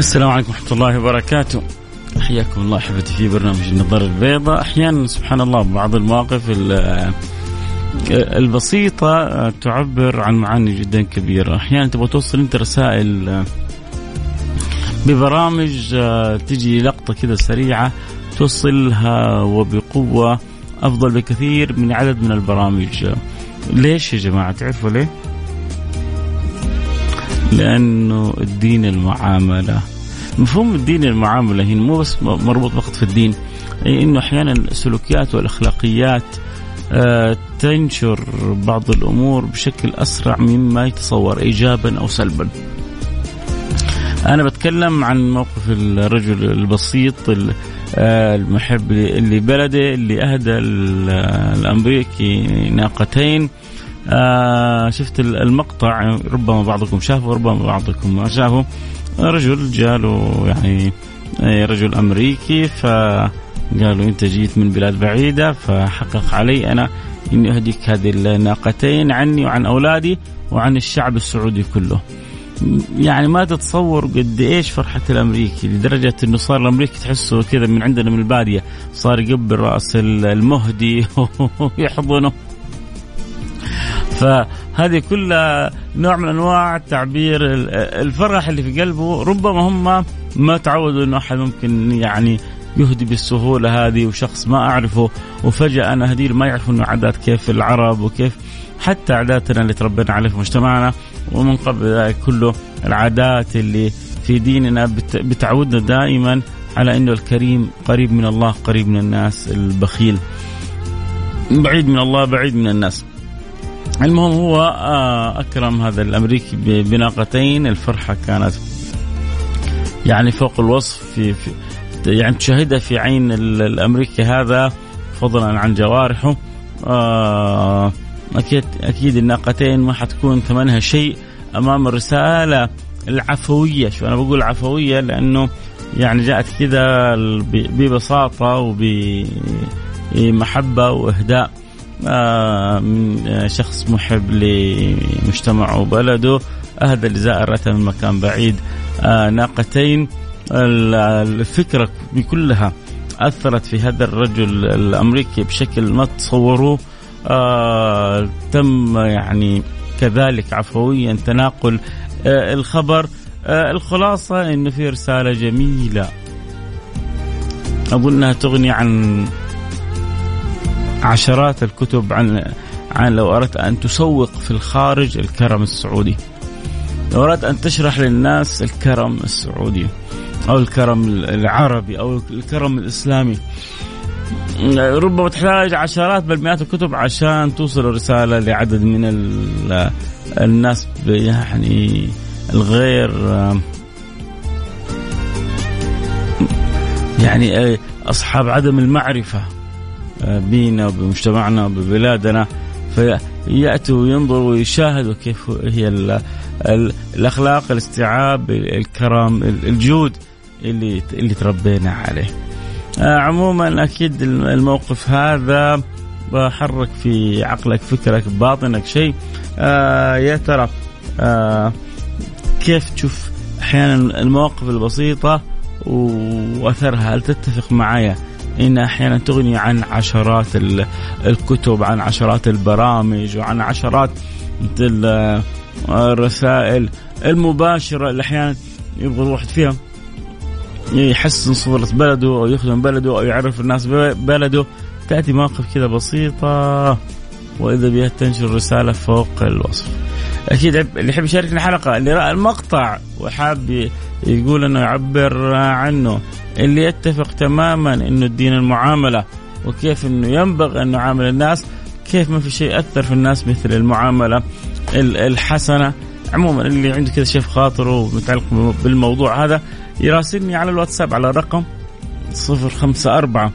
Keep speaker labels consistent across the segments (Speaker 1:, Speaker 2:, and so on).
Speaker 1: السلام عليكم ورحمة الله وبركاته. حياكم الله أحبتي في برنامج النظارة البيضاء. أحيانا سبحان الله بعض المواقف البسيطة تعبر عن معاني جدا كبيرة. أحيانا تبغى توصل أنت رسائل ببرامج تجي لقطة كذا سريعة توصلها وبقوة أفضل بكثير من عدد من البرامج. ليش يا جماعة؟ تعرفوا ليه؟ لأنه الدين المعاملة. مفهوم الدين المعاملة هنا مو بس مربوط فقط في الدين. أي إنه أحيانا السلوكيات والأخلاقيات آه تنشر بعض الأمور بشكل أسرع مما يتصور ايجابا أو سلبا. أنا بتكلم عن موقف الرجل البسيط آه المحب لبلده اللي أهدى الأمريكي ناقتين. آه شفت المقطع ربما بعضكم شافه وربما بعضكم ما شافه رجل جاله يعني رجل أمريكي فقالوا أنت جيت من بلاد بعيدة فحقق علي أنا إني أهديك هذه الناقتين عني وعن أولادي وعن الشعب السعودي كله. يعني ما تتصور قد إيش فرحة الأمريكي لدرجة إنه صار الأمريكي تحسه كذا من عندنا من البادية صار يقبل رأس المهدي ويحضنه فهذه كلها نوع من أنواع تعبير الفرح اللي في قلبه. ربما هم ما تعودوا إنه أحد ممكن يعني يهدي بالسهولة هذه وشخص ما أعرفه وفجأة أنا هدي ما يعرفوا إنه عادات كيف العرب وكيف حتى عاداتنا اللي تربينا عليها في مجتمعنا. ومن قبل ذلك كله العادات اللي في ديننا بتعودنا دائما على إنه الكريم قريب من الله قريب من الناس البخيل. بعيد من الله بعيد من الناس. المهم هو أكرم هذا الأمريكي بناقتين. الفرحة كانت يعني فوق الوصف في, في يعني تشاهدها في عين الأمريكي هذا فضلا عن جوارحه. أكيد أكيد الناقتين ما حتكون ثمنها شيء أمام الرسالة العفوية. شو أنا بقول عفوية؟ لأنه يعني جاءت كذا ببساطة وبمحبة وإهداء. شخص محب لمجتمعه وبلده. أهدى لزائرته من مكان بعيد. ناقتين. الفكرة بكلها أثرت في هذا الرجل الأمريكي بشكل ما تصوروه. تم يعني كذلك عفويا تناقل. الخبر. الخلاصة أنه في رسالة جميلة. أظنها تغني عن عشرات الكتب عن عن لو أردت أن تسوق في الخارج الكرم السعودي. لو أردت أن تشرح للناس الكرم السعودي أو الكرم العربي أو الكرم الإسلامي. ربما تحتاج عشرات بل مئات الكتب عشان توصل الرسالة لعدد من الناس يعني الغير يعني أصحاب عدم المعرفة بينا وبمجتمعنا وببلادنا فيأتوا وينظروا ويشاهدوا كيف هي ال ال الأخلاق الاستيعاب الكرم الجود اللي اللي تربينا عليه. عموما أكيد الموقف هذا بحرك في عقلك فكرك باطنك شيء. آه يا ترى آه كيف تشوف أحيانا المواقف البسيطة وأثرها؟ هل تتفق معايا انها أحيانا تغني عن عشرات الكتب عن عشرات البرامج وعن عشرات الرسائل المباشرة اللي أحيانا يبغى الواحد فيها. يحسن صورة بلده أو يخدم بلده أو يعرف الناس بلده. تأتي مواقف كذا بسيطة وإذا بها تنشر رسالة فوق الوصف. أكيد اللي يحب يشاركنا الحلقة اللي رأى المقطع وحاب يقول إنه يعبر عنه اللي يتفق تماما إنه الدين المعاملة وكيف إنه ينبغي أن نعامل الناس كيف ما في شيء اثر في الناس مثل المعاملة الحسنة. عموما اللي عنده كذا شيء في خاطره متعلق بالموضوع هذا يراسلني على الواتساب على الرقم 054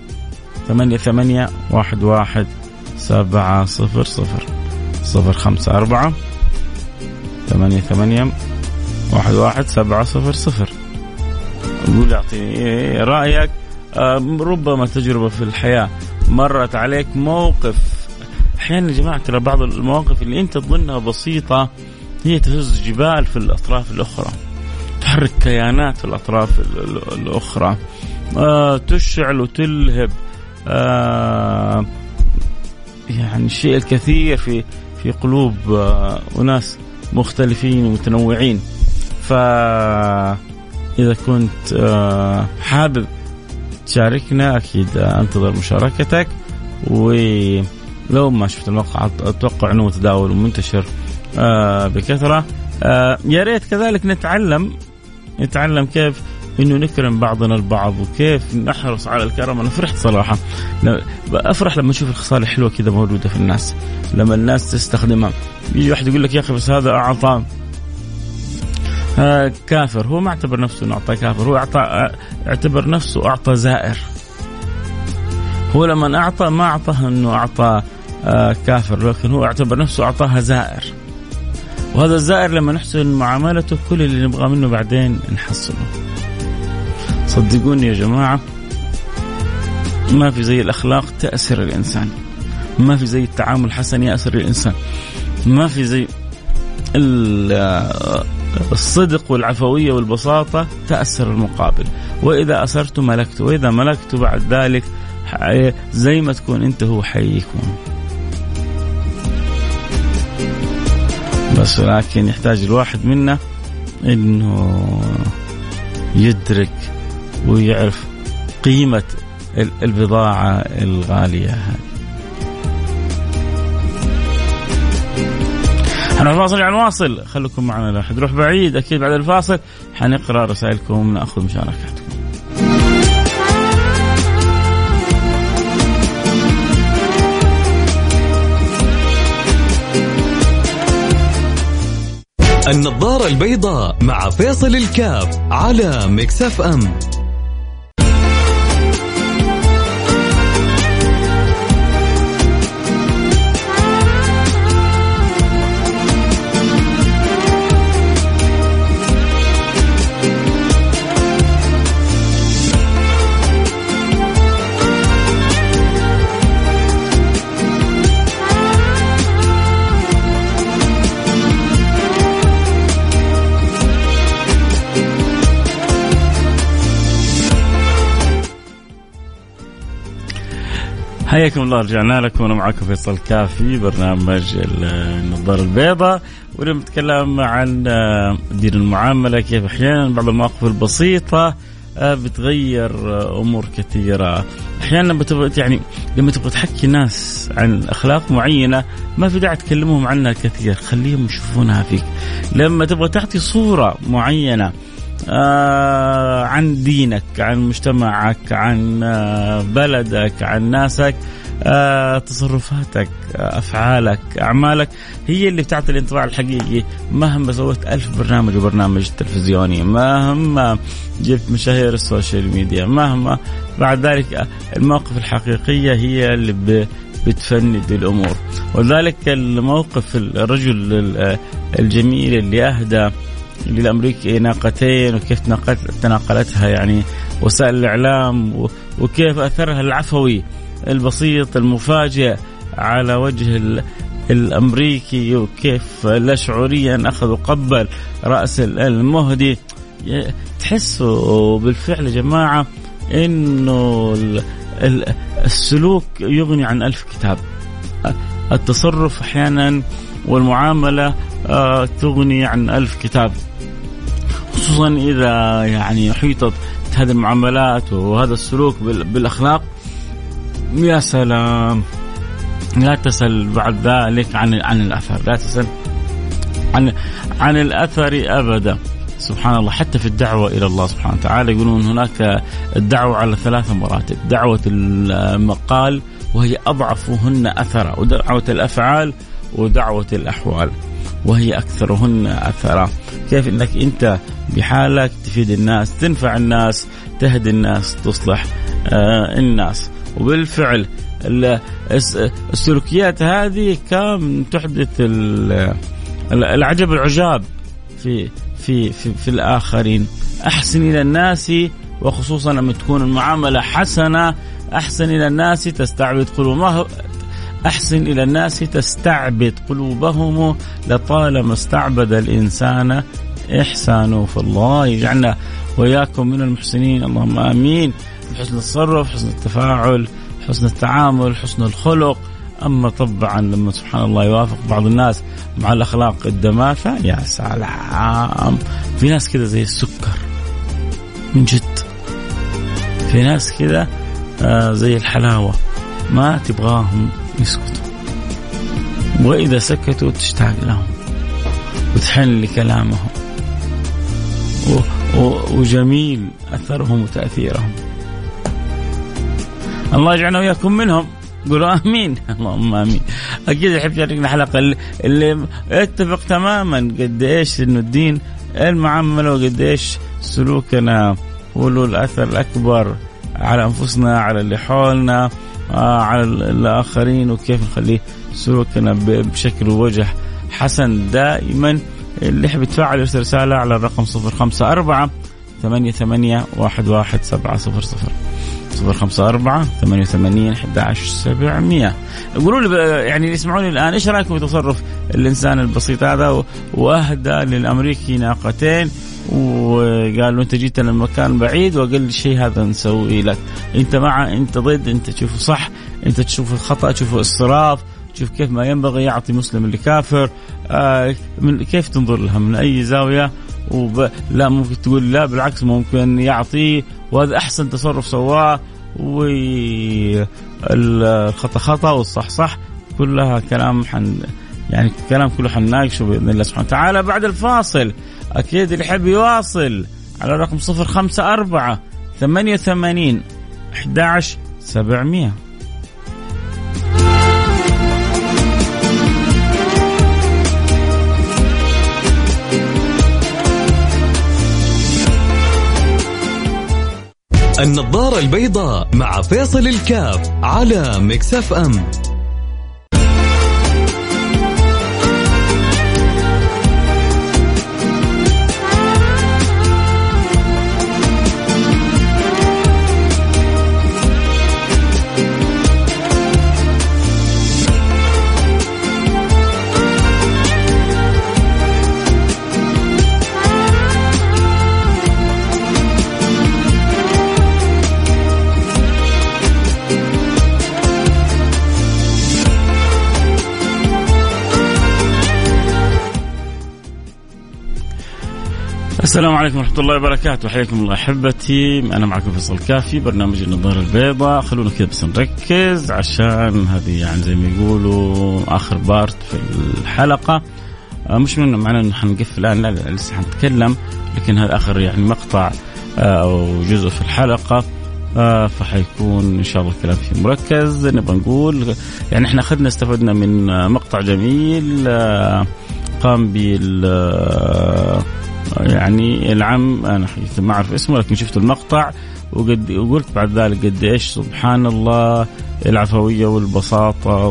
Speaker 1: ثمانية ثمانية واحد واحد سبعة صفر صفر صفر خمسة أربعة ثمانية ثمانية واحد واحد سبعة صفر صفر. قول أعطيني رأيك. ربما تجربة في الحياة مرت عليك موقف. أحيانا يا جماعة ترى بعض المواقف اللي أنت تظنها بسيطة هي تهز جبال في الأطراف الأخرى تحرك كيانات في الأطراف الأخرى آه تشعل وتلهب. آه يعني الشيء الكثير في في قلوب آه أناس. مختلفين ومتنوعين. فإذا كنت آه حابب تشاركنا أكيد أنتظر مشاركتك. ولو ما شفت المقطع أتوقع أنه متداول ومنتشر آه بكثرة. آه يا ريت كذلك نتعلم نتعلم كيف إنه نكرم بعضنا البعض وكيف نحرص على الكرم أنا فرحت صراحة افرح لما أشوف الخصال الحلوة كذا موجودة في الناس لما الناس تستخدمها. يجي واحد يقول لك يا أخي بس هذا أعطى. آه كافر. هو ما اعتبر نفسه إنه أعطى كافر هو أعطى اعتبر نفسه أعطى زائر. هو لما أعطى ما أعطاه إنه أعطى آه كافر لكن هو اعتبر نفسه اعطاها زائر. وهذا الزائر لما نحسن معاملته كل اللي نبغى منه بعدين نحصله. صدقوني يا جماعة ما في زي الأخلاق تأسر الإنسان. ما في زي التعامل الحسن يأسر الإنسان. ما في زي الصدق والعفوية والبساطة تأثر المقابل. وإذا أسرت ملكت وإذا ملكت بعد ذلك زي ما تكون أنت هو حيكون بس ولكن يحتاج الواحد منا إنه يدرك ويعرف قيمة البضاعة الغالية. هذه حنروح فاصل عن واصل خليكم معنا لا حد يروح بعيد أكيد بعد الفاصل حنقرأ رسائلكم نأخذ مشاركاتكم.
Speaker 2: النظارة البيضاء مع فيصل الكاف على مكسف أم.
Speaker 1: حياكم الله رجعنا لكم. وأنا معكم فيصل كافي برنامج النظارة البيضاء. واليوم نتكلم عن دين المعاملة كيف أحيانا بعض المواقف البسيطة بتغير أمور كثيرة. أحيانا بتبغى يعني لما تبغى تحكي ناس عن أخلاق معينة ما في داعي تكلمهم عنها كثير. خليهم يشوفونها فيك. لما تبغى تعطي صورة معينة آه عن دينك عن مجتمعك عن آه بلدك عن ناسك آه تصرفاتك آه أفعالك أعمالك هي اللي بتعطي الانطباع الحقيقي. مهما سويت ألف برنامج وبرنامج تلفزيوني مهما جبت مشاهير ال social media مهما بعد ذلك المواقف الحقيقية هي اللي بتفند الأمور. ولذلك الموقف الرجل الجميل اللي أهدى للأمريكي ناقتين وكيف تناقلتها يعني وسائل الإعلام وكيف أثرها العفوي البسيط المفاجئ على وجه الأمريكي وكيف لا شعوريا أخذ وقبل رأس المهدي. تحسوا بالفعل يا جماعة إنه السلوك يغني عن ألف كتاب. التصرف أحيانا والمعاملة تغني عن ألف كتاب. خصوصا إذا يعني حيطت هذه المعاملات وهذا السلوك بالأخلاق. يا سلام. لا تسأل بعد ذلك عن عن الأثر. لا تسأل عن عن الأثر أبدا. سبحان الله. حتى في الدعوة إلى الله سبحانه وتعالى يقولون هناك الدعوة على ثلاث مراتب. دعوة المقال وهي أضعفهن أثرا. ودعوة الأفعال ودعوة الأحوال وهي أكثرهن أثرا. كيف أنك أنت بحالك تفيد الناس تنفع الناس تهدي الناس تصلح آه الناس. وبالفعل السلوكيات هذه كم تحدث العجب العجاب في في في, في الآخرين. أحسن إلى الناس وخصوصا لما تكون المعاملة حسنة أحسن إلى الناس تستعبد قلوبهم. أحسن إلى الناس تستعبد قلوبهم لطالما استعبد الإنسان إحسانه. فالله يجعلنا وإياكم من المحسنين. اللهم آمين. حسن التصرف حسن التفاعل حسن التعامل حسن الخلق. أما طبعا لما سبحان الله يوافق بعض الناس مع الأخلاق الدماثة يا سلام. في ناس كذا زي السكر من جد. في ناس كذا آه زي الحلاوة ما تبغاهم. يسكتوا. وإذا سكتوا تشتاق لهم وتحن لكلامهم. وجميل أثرهم وتأثيرهم. الله يجعلنا وإياكم منهم. قولوا آمين. اللهم آمين. أكيد احب شاركنا حلقة اللي, اللي اتفق تماما قد إيش إنه الدين المعامله وقد إيش سلوكنا هو الأثر الأكبر على أنفسنا على اللي حولنا. على الآخرين وكيف نخليه سلوكنا بشكل ووجه حسن دائما. اللي يحب يتفاعل يرسل رسالة على الرقم 054 ثمانية ثمانية واحد واحد سبعة صفر صفر صفر خمسة أربعة ثمانية وثمانين أحد عشر سبعمية. قولوا لي يعني اللي يسمعوني الآن إيش رأيكم في تصرف الإنسان البسيط هذا وأهدى للأمريكي ناقتين؟ وقال له أنت جيت للمكان بعيد واقل شيء هذا نسوي لك. أنت مع أنت ضد أنت تشوفه صح أنت تشوف الخطأ تشوفه اسراف تشوف كيف ما ينبغي يعطي مسلم لكافر آه من كيف تنظر لها؟ من أي زاوية؟ وب... لا ممكن تقول لا بالعكس ممكن يعطيه وهذا أحسن تصرف سواه. والخطا خطأ والصح صح. كلها كلام حن يعني كلام كله حنناقشه بإذن الله سبحانه وتعالى. بعد الفاصل. أكيد اللي يحب يواصل على رقم 054 88 11 700
Speaker 2: النظارة البيضاء مع فيصل الكاف على مكسف أم.
Speaker 1: السلام عليكم ورحمة الله وبركاته. حياكم الله أحبتي. أنا معكم فيصل كافي برنامج النظارة البيضاء. خلونا كذا بس نركز عشان هذه يعني زي ما يقولوا آخر بارت في الحلقة. آه، مش من معناه إنه حنقفل الآن. لا, لا لسه حنتكلم لكن هذا آخر يعني مقطع آه، أو جزء في الحلقة. آه فحيكون إن شاء الله الكلام فيه مركز. نبغى نقول يعني إحنا أخذنا استفدنا من مقطع جميل قام بال يعني العم أنا ما أعرف اسمه لكن شفت المقطع وقد وقلت بعد ذلك قد إيش؟ سبحان الله العفوية والبساطة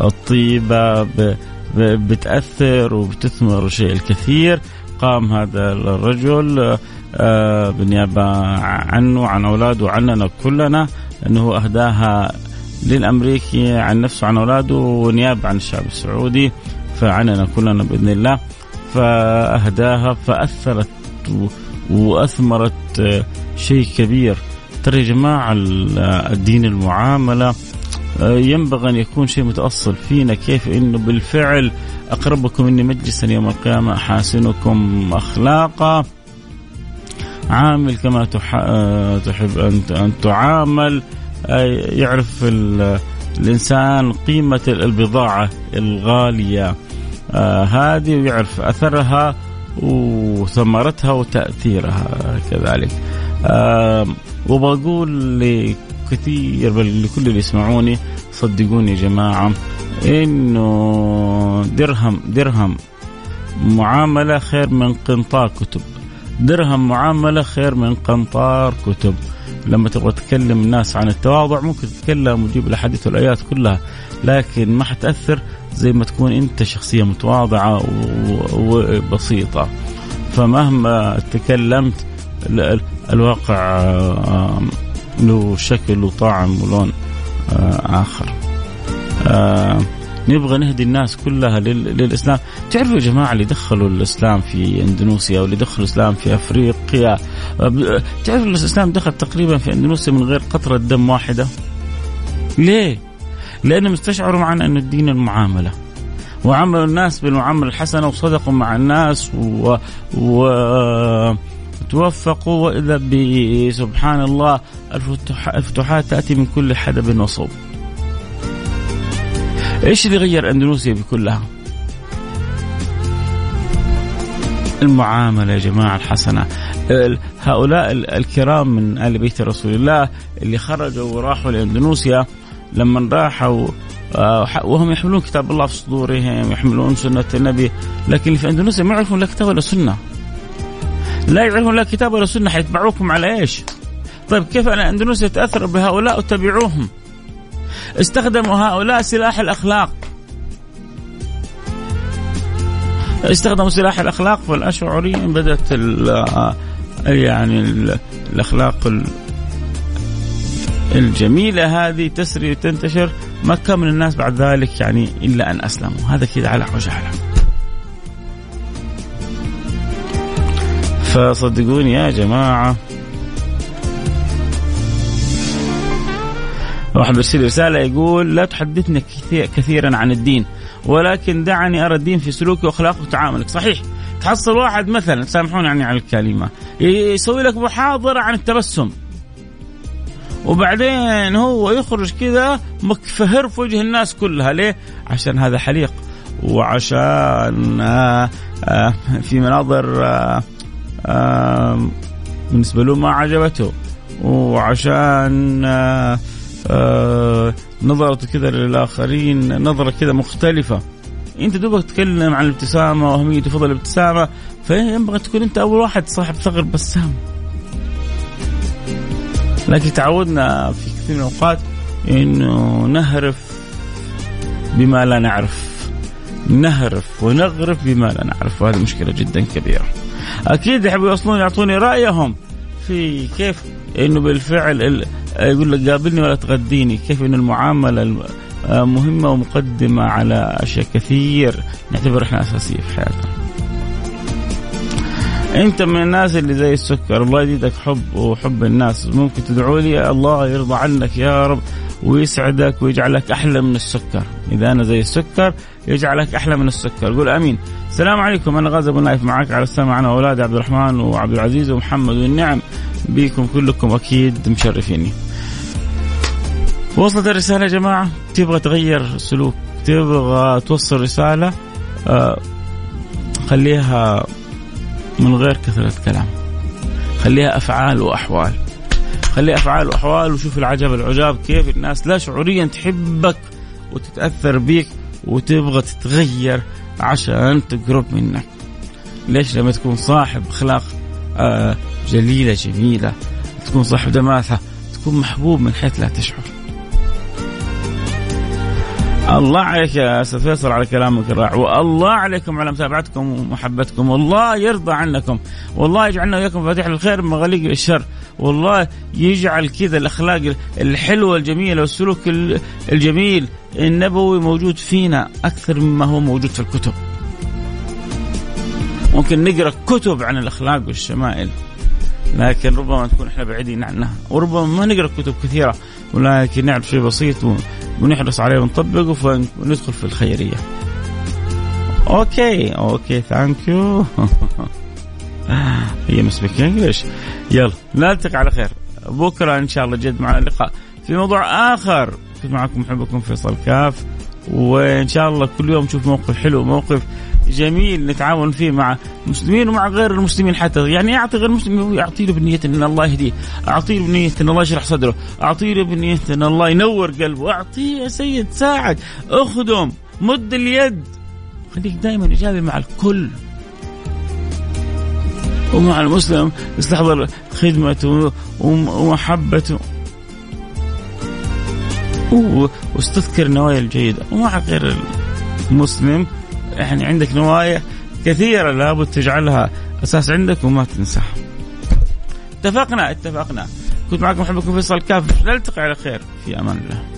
Speaker 1: والطيبه بتأثر وبتثمر شيء الكثير. قام هذا الرجل آه، بالنيابه عنه وعن أولاده وعننا كلنا إنه أهداها للامريكي عن نفسه عن أولاده ونيابة عن الشعب السعودي فعننا كلنا بإذن الله. فأهداها فأثرت وأثمرت آه، شيء كبير. ترى يا جماعة الدين المعاملة آه، ينبغي أن يكون شيء متأصل فينا. كيف؟ أنه بالفعل أقربكم مني مجلسا يوم القيامة أحاسنكم أخلاقا. عامل كما آه، تحب أن تعامل. يعرف الإنسان قيمة البضاعة الغالية. آه هذه ويعرف أثرها وثمرتها وتأثيرها كذلك. آه وبقول لكثير بل لكل اللي يسمعوني صدقوني يا جماعة إنه درهم درهم معاملة خير من قنطار كتب. درهم معاملة خير من قنطار كتب. لما تبغى تكلم الناس عن التواضع ممكن تتكلم وتجيب الأحاديث والآيات كلها لكن ما حتأثر زي ما تكون أنت شخصية متواضعة وبسيطة. فمهما تكلمت الواقع له شكل وطعم ولون آه، آخر. آه، نبغى نهدي الناس كلها للإسلام. تعرفوا يا جماعة اللي دخلوا الإسلام في إندونيسيا واللي دخلوا الإسلام في أفريقيا تعرفوا الإسلام دخل تقريبا في إندونيسيا من غير قطرة دم واحدة؟ ليه؟ لأنهم استشعروا معنا أن الدين المعاملة وعملوا الناس بالمعاملة الحسنة وصدقوا مع الناس و, و... توفقوا وإذا سبحان الله الفتوحات تأتي من كل حدب وصوب. إيش اللي غير أندونيسيا بكلها؟ المعاملة يا جماعة الحسنة. هؤلاء الكرام من آل بيت رسول الله اللي خرجوا وراحوا لأندونيسيا لما راحوا آه، وهم يحملون كتاب الله في صدورهم يحملون سنة النبي لكن في أندونيسيا ما يعرفون لا كتاب ولا سنة. لا يعرفون لا كتاب ولا سنة حيتبعوكم على إيش؟ طيب كيف أن أندونيسيا تأثر بهؤلاء وتبعوهم؟ استخدموا هؤلاء سلاح الأخلاق. استخدموا سلاح الأخلاق فالأشعريين بدأت يعني الأخلاق الجميلة هذه تسري وتنتشر. ما كان من الناس بعد ذلك يعني إلا أن أسلموا. هذا كذا على عجالة فصدقوني يا جماعة. واحد بيرسل رسالة يقول لا تحدثني كثير كثيرا عن الدين ولكن دعني أرى الدين في سلوكي وأخلاقي وتعاملك. صحيح. تحصل واحد مثلا سامحوني يعني على الكلمة يسوي لك محاضرة عن التبسم. وبعدين هو يخرج كذا مكفهر في وجه الناس كلها. ليه؟ عشان هذا حليق. وعشان آه، آه، في مناظر آه، بالنسبة له ما عجبته. وعشان نظرته كذا للآخرين نظرة كذا مختلفة. أنت دوبك تتكلم عن الابتسامة وأهمية وفضل الابتسامة فينبغي تكون أنت أول واحد صاحب ثغر بسام. لكن تعودنا في كثير من الأوقات إنه نهرف بما لا نعرف. نهرف ونغرف بما لا نعرف وهذه مشكلة جدا كبيرة. أكيد يحبوا يوصلون يعطوني رأيهم في كيف إنه بالفعل يقول لك قابلني ولا تغديني، كيف انه المعاملة مهمة ومقدمة على أشياء كثير. نعتبر إحنا أساسية في حياتنا. أنت من الناس اللي زي السكر. الله يزيدك حب وحب الناس. ممكن تدعو لي؟ الله يرضى عنك يا رب ويسعدك ويجعلك أحلى من السكر. إذا أنا زي السكر يجعلك أحلى من السكر. قول آمين. السلام عليكم. أنا غازي أبو نايف معك على السمع أنا واولادي عبد الرحمن وعبد العزيز ومحمد. والنعم بكم كلكم أكيد مشرفيني. وصلت الرسالة يا جماعة. تبغى تغير سلوك تبغى توصل رسالة آه خليها من غير كثرة كلام. خليها أفعال وأحوال. خليها أفعال وأحوال وشوف العجب العجاب كيف الناس لا شعوريا تحبك وتتأثر بك وتبغى تتغير عشان تقرب منك. ليش؟ لما تكون صاحب أخلاق آه جليلة جميلة. تكون صاحب دماثة تكون محبوب من حيث لا تشعر. الله عليك يا أستاذ فيصل على كلامك الرائع. والله عليكم على متابعتكم ومحبتكم. والله يرضى عنكم. والله يجعلنا وياكم مفاتيح الخير مغاليق الشر. والله يجعل كذا الأخلاق الحلوة الجميلة والسلوك الجميل النبوي موجود فينا أكثر مما هو موجود في الكتب. ممكن نقرأ كتب عن الأخلاق والشمائل. لكن ربما نكون إحنا بعيدين عنها. وربما ما نقرأ كتب كثيرة ولكن نعرف شيء بسيط ونحرص عليه ونطبقه وندخل في الخيرية. okay okay thank you he must speak English يلا نلتقي على خير. بكرة إن شاء الله جد معنا لقاء في موضوع آخر كنت معكم؟ محبكم فيصل كاف. وإن شاء الله كل يوم نشوف موقف حلو موقف جميل نتعاون فيه مع المسلمين ومع غير المسلمين حتى. يعني أعطي غير المسلم أعطي له بنية إن الله يهديه. أعطي له بنية إن الله يشرح صدره. أعطي له بنية إن الله ينور قلبه. اعطيه يا سيد ساعد. أخدم مد اليد. خليك دائما إيجابي مع الكل. ومع المسلم يستحضر خدمته ومحبته. واستذكر النوايا الجيدة. ومع غير المسلم يعني عندك نوايا كثيرة لابد تجعلها أساس عندك وما تنساها. اتفقنا؟ اتفقنا. كنت معكم محبكم فيصل كاف. نلتقي على خير. في أمان الله.